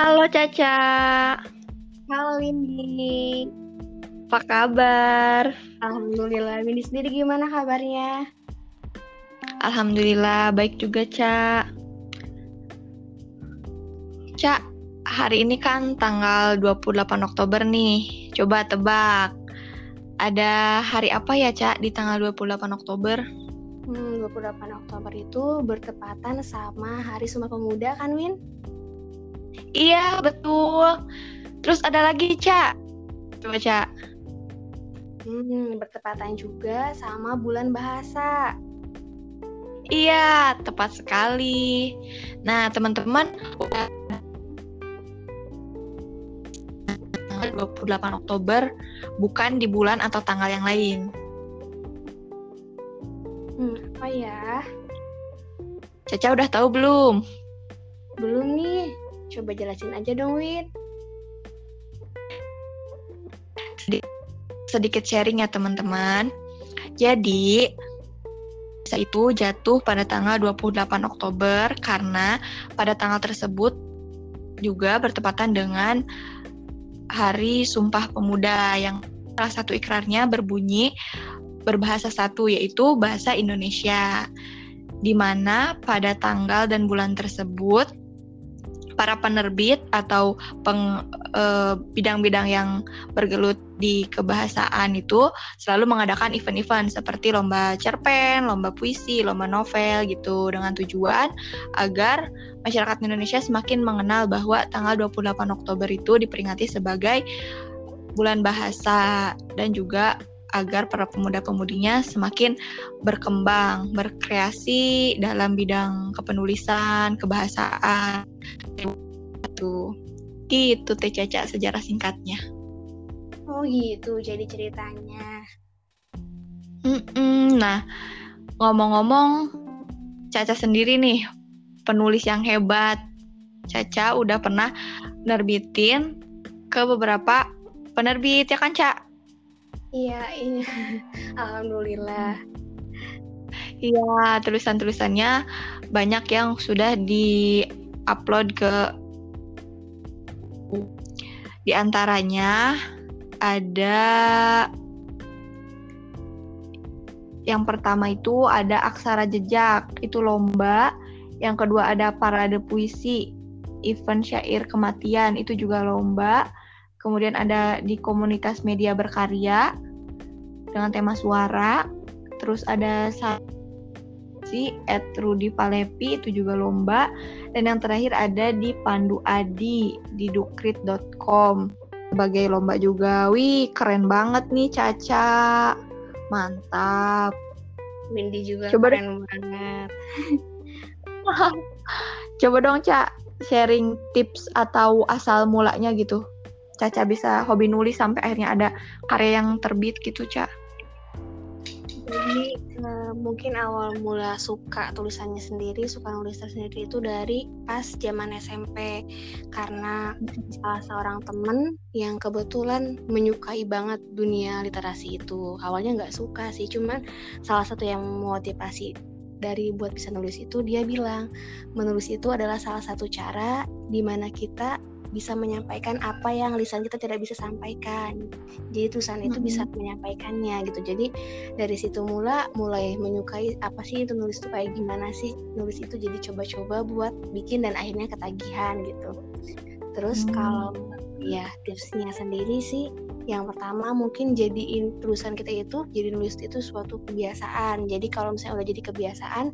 Halo Caca. Halo Windy. Apa kabar? Alhamdulillah. Windy sendiri gimana kabarnya? Alhamdulillah baik juga, Ca. Ca, hari ini kan tanggal 28 Oktober nih. Coba tebak. Ada hari apa ya, Ca, di tanggal 28 Oktober? Hmm, 28 Oktober itu bertepatan sama Hari Sumpah Pemuda kan, Win? Iya, betul. Terus ada lagi, Ca. Coba, Ca. Hmm, bertepatan juga sama bulan bahasa. Iya, tepat sekali. Nah, teman-teman, udah tanggal 28 Oktober bukan di bulan atau tanggal yang lain. Hmm, apa ya? Caca udah tahu belum? Belum nih. Coba jelasin aja dong, Win. Sedikit sharing ya, teman-teman. Jadi, itu jatuh pada tanggal 28 Oktober karena pada tanggal tersebut juga bertepatan dengan Hari Sumpah Pemuda yang salah satu ikrarnya berbunyi berbahasa satu yaitu bahasa Indonesia. Di mana pada tanggal dan bulan tersebut para penerbit atau peng, eh, bidang-bidang yang bergelut di kebahasaan itu selalu mengadakan event-event seperti lomba cerpen, lomba puisi, lomba novel gitu dengan tujuan agar masyarakat Indonesia semakin mengenal bahwa tanggal 28 Oktober itu diperingati sebagai bulan bahasa dan juga agar para pemuda-pemudinya semakin berkembang, berkreasi dalam bidang kepenulisan, kebahasaan. Itu gitu Teh Caca sejarah singkatnya. Oh gitu, jadi ceritanya. Mm-mm. Nah, ngomong-ngomong, Caca sendiri nih penulis yang hebat. Caca udah pernah nerbitin ke beberapa penerbit ya kan, Cak? Iya, iya. Alhamdulillah. Iya, tulisan-tulisannya banyak yang sudah di-upload ke di antaranya ada yang pertama itu ada aksara jejak, itu lomba. Yang kedua ada parade puisi, event syair kematian, itu juga lomba. Kemudian ada di komunitas media berkarya dengan tema suara. Terus ada si at Rudy Palepi itu juga lomba. Dan yang terakhir ada di Pandu Adi di dukrit.com sebagai lomba juga. Wih, keren banget nih Caca. Mantap. Windy juga Coba keren banget. Coba dong, Cak, sharing tips atau asal mulanya gitu. Caca bisa hobi nulis sampai akhirnya ada karya yang terbit gitu, Cak. Jadi eh, mungkin awal mula suka tulisannya sendiri, suka nulis sendiri itu dari pas zaman SMP karena salah seorang temen yang kebetulan menyukai banget dunia literasi itu. Awalnya nggak suka sih, cuman salah satu yang memotivasi dari buat bisa nulis itu dia bilang menulis itu adalah salah satu cara di mana kita bisa menyampaikan apa yang lisan kita tidak bisa sampaikan. Jadi tulisan itu bisa menyampaikannya gitu. Jadi dari situ mula mulai menyukai apa sih itu nulis itu kayak gimana sih nulis itu jadi coba-coba buat bikin dan akhirnya ketagihan gitu. Terus Hmm. kalau ya tipsnya sendiri sih yang pertama mungkin jadiin tulisan kita itu jadi nulis itu suatu kebiasaan. Jadi kalau misalnya udah jadi kebiasaan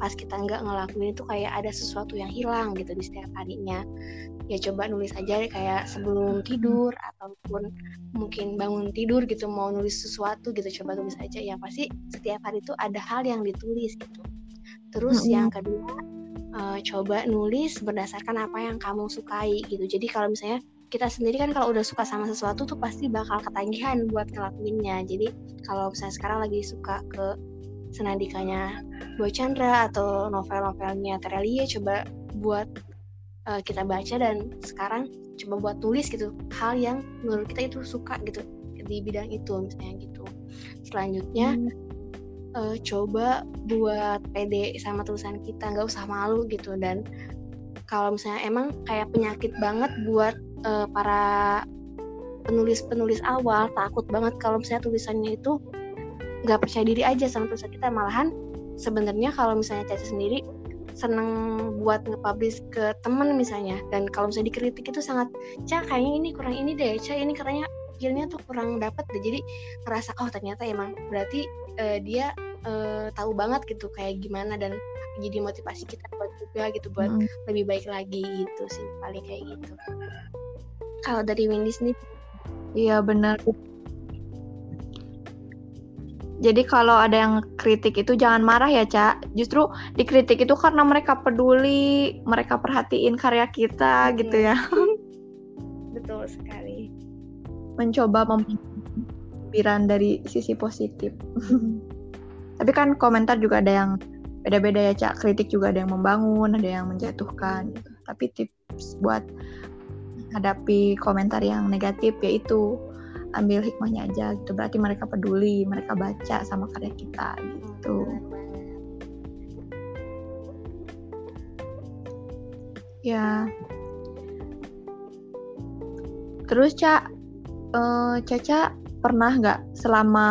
pas kita nggak ngelakuin itu kayak ada sesuatu yang hilang gitu di setiap harinya. Ya coba nulis aja deh kayak sebelum tidur ataupun mungkin bangun tidur gitu mau nulis sesuatu gitu coba tulis aja. Ya pasti setiap hari itu ada hal yang ditulis gitu. Terus Mm-mm. yang kedua eh, coba nulis berdasarkan apa yang kamu sukai gitu. Jadi kalau misalnya kita sendiri kan kalau udah suka sama sesuatu tuh pasti bakal ketagihan buat ngelakuinnya. Jadi kalau misalnya sekarang lagi suka ke senandikanya Boy Chandra atau novel-novelnya Terelie coba buat uh, kita baca dan sekarang coba buat tulis gitu hal yang menurut kita itu suka gitu di bidang itu misalnya gitu. Selanjutnya uh, coba buat pede sama tulisan kita nggak usah malu gitu. Dan kalau misalnya emang kayak penyakit banget buat uh, para penulis-penulis awal takut banget kalau misalnya tulisannya itu nggak percaya diri aja sama tulisan kita. Malahan sebenarnya kalau misalnya Caca sendiri seneng buat nge-publish ke temen misalnya. Dan kalau misalnya dikritik itu sangat Caca kayaknya ini kurang ini deh. Caca ini karena feelnya tuh kurang dapet deh. Jadi ngerasa oh ternyata emang berarti uh, dia uh, tahu banget gitu kayak gimana dan jadi motivasi kita buat juga gitu buat hmm. lebih baik lagi gitu sih paling kayak gitu kalau dari Windy sendiri iya benar jadi kalau ada yang kritik itu jangan marah ya, Cak. Justru dikritik itu karena mereka peduli, mereka perhatiin karya kita hmm. gitu ya. Betul sekali. Mencoba mempikiran dari sisi positif. Tapi kan komentar juga ada yang beda-beda ya, Cak. Kritik juga ada yang membangun, ada yang menjatuhkan gitu. Tapi tips buat hadapi komentar yang negatif yaitu ambil hikmahnya aja gitu berarti mereka peduli mereka baca sama karya kita gitu ya terus cak uh, Caca pernah nggak selama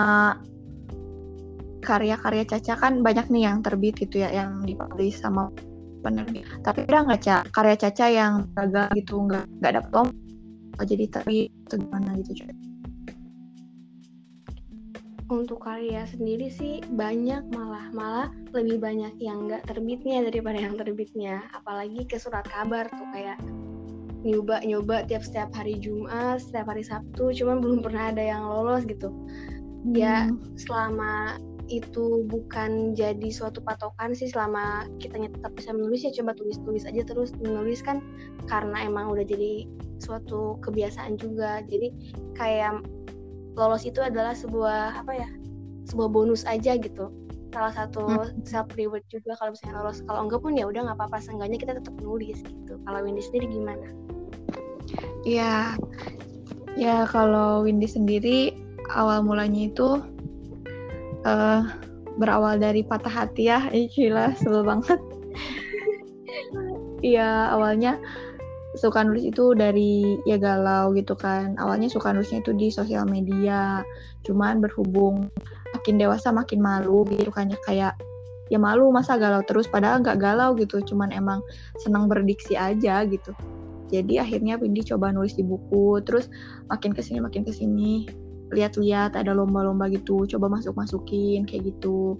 karya-karya Caca kan banyak nih yang terbit gitu ya yang dipublish sama penerbit. Tapi ada nggak cak karya Caca yang gagal gitu nggak nggak dapet lomba. Jadi terbit atau gimana gitu cak untuk karya sendiri sih banyak malah. Malah lebih banyak yang nggak terbitnya daripada yang terbitnya. Apalagi ke surat kabar tuh kayak nyoba nyoba tiap setiap hari Jumat setiap hari Sabtu cuman belum pernah ada yang lolos gitu. Ya, hmm. ya selama itu bukan jadi suatu patokan sih selama kitanya tetap bisa menulis ya coba tulis-tulis aja terus menulis kan karena emang udah jadi suatu kebiasaan juga. Jadi kayak lolos itu adalah sebuah apa ya sebuah bonus aja gitu. Salah satu hmm. self reward juga kalau misalnya lolos. Kalau enggak pun ya udah nggak apa-apa. Seenggaknya kita tetap nulis gitu. Kalau Windy sendiri gimana? Ya ya kalau Windy sendiri awal mulanya itu uh, berawal dari patah hati ya, eh, gila sebel banget. Iya awalnya suka nulis itu dari ya galau gitu kan. Awalnya suka nulisnya itu di sosial media cuman berhubung makin dewasa makin malu gitu kan ya kayak ya malu masa galau terus? Padahal nggak galau gitu cuman emang senang berdiksi aja gitu. Jadi akhirnya Windy coba nulis di buku terus makin ke sini makin ke sini lihat-lihat ada lomba-lomba gitu coba masuk masukin kayak gitu.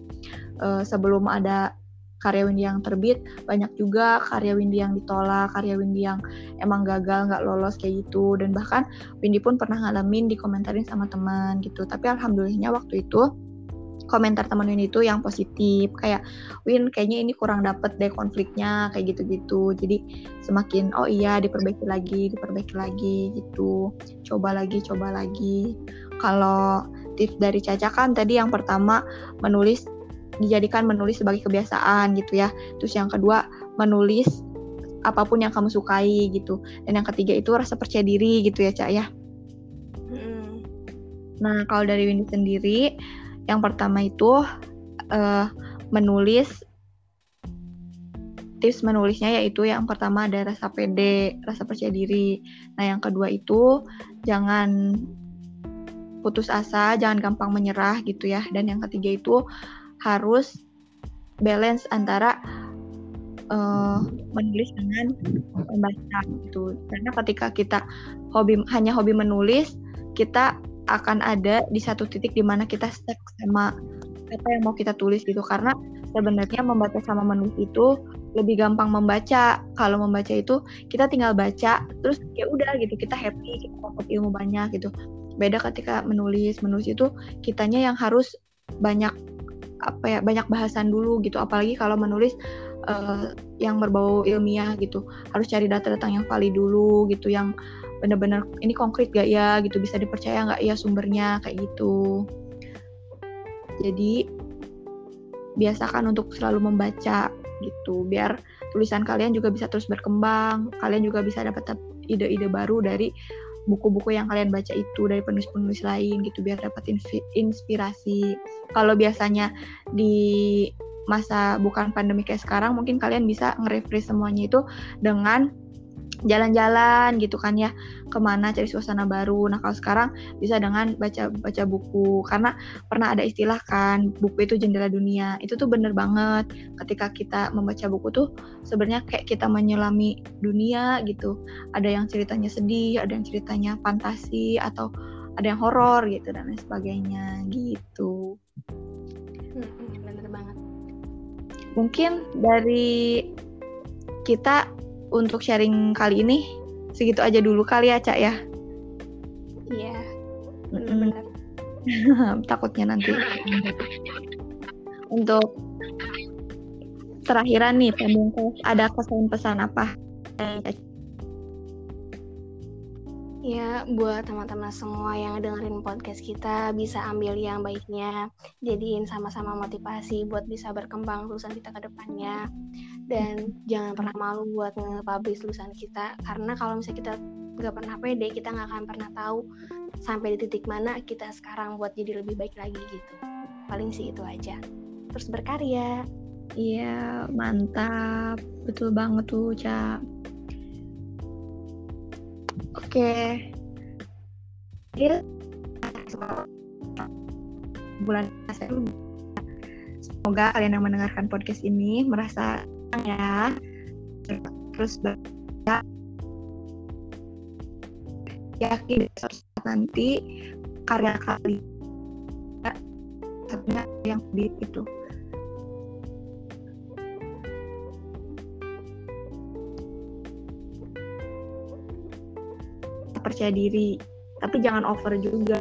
Uh, sebelum ada karya Windy yang terbit banyak juga karya Windy yang ditolak karya Windy yang emang gagal nggak lolos kayak gitu. Dan bahkan Windy pun pernah ngalamin dikomentarin sama teman gitu. Tapi alhamdulillahnya waktu itu komentar teman Win itu yang positif. Kayak Win kayaknya ini kurang dapet deh konfliknya kayak gitu-gitu. Jadi semakin oh iya diperbaiki lagi diperbaiki lagi gitu. Coba lagi coba lagi kalau tips dari Caca kan tadi yang pertama menulis dijadikan menulis sebagai kebiasaan gitu ya. Terus yang kedua menulis apa pun yang kamu sukai gitu. Dan yang ketiga itu rasa percaya diri gitu ya Cak ya. Hmm. Nah kalau dari Windy sendiri, yang pertama itu uh, menulis tips menulisnya yaitu yang pertama ada rasa pede, rasa percaya diri. Nah yang kedua itu jangan putus asa, jangan gampang menyerah gitu ya. Dan yang ketiga itu harus balance antara uh, menulis dengan membaca gitu. Karena ketika kita hobi hanya hobi menulis kita akan ada di satu titik di mana kita stuck sama apa yang mau kita tulis gitu. Karena sebenarnya membaca sama menulis itu lebih gampang membaca. Kalau membaca itu kita tinggal baca terus ya udah gitu kita happy kita dapat ilmu banyak gitu beda ketika menulis. Menulis itu kitanya yang harus banyak apa ya banyak bahasan dulu gitu. Apalagi kalau menulis uh, yang berbau ilmiah gitu. Harus cari data-data yang valid dulu gitu yang benar-benar ini konkret gak ya? gitu. Bisa dipercaya nggak ya sumbernya? Kayak gitu. Jadi biasakan untuk selalu membaca gitu biar tulisan kalian juga bisa terus berkembang. Kalian juga bisa dapat ide-ide baru dari buku-buku yang kalian baca itu dari penulis-penulis lain gitu biar dapat inspirasi. Kalau biasanya di masa bukan pandemi kayak sekarang mungkin kalian bisa nge-refresh semuanya itu dengan jalan-jalan gitu kan ya ke mana cari suasana baru. Nah kalau sekarang bisa dengan baca baca buku karena pernah ada istilah kan buku itu jendela dunia. Itu tuh bener banget ketika kita membaca buku tuh sebenarnya kayak kita menyelami dunia gitu. Ada yang ceritanya sedih ada yang ceritanya fantasi atau ada yang horor gitu dan lain sebagainya gitu. Bener banget. Mungkin dari kita untuk sharing kali ini. Segitu aja dulu kali ya cak ya? Iya. Benar. Takutnya nanti. Untuk terakhiran nih pembungkus ada kesan pesan apa? Ya, buat teman-teman semua yang dengerin podcast kita bisa ambil yang baiknya, jadiin sama-sama motivasi buat bisa berkembang lulusan kita ke depannya. Dan jangan pernah malu buat nge-publish lulusan kita, karena kalau misalnya kita nggak pernah pede, kita nggak akan pernah tahu sampai di titik mana kita sekarang buat jadi lebih baik lagi gitu. Paling sih itu aja. Terus berkarya. Iya, mantap. Betul banget tuh, Cak. Oke. Bulan Semoga kalian yang mendengarkan podcast ini merasa ya. Terus baca. Yakin nanti. Karya kalian satunya yang lebih itu percaya diri. Tapi jangan over juga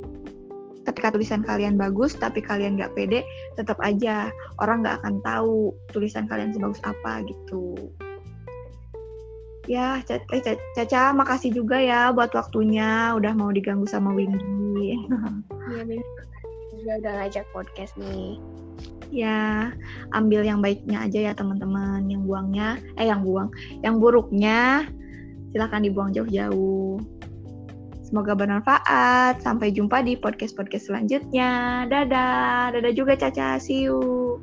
ketika tulisan kalian bagus tapi kalian nggak pede tetap aja orang nggak akan tahu tulisan kalian sebagus apa gitu. Ya Caca, eh, Caca makasih juga ya buat waktunya. Udah mau diganggu sama Windy. Iya juga udah ngajak podcast nih. Ya ambil yang baiknya aja ya teman-teman. Yang buangnya eh yang buang yang buruknya silahkan dibuang jauh-jauh Semoga bermanfaat. Sampai jumpa di podcast-podcast selanjutnya. Dadah. Dadah juga Caca. See you.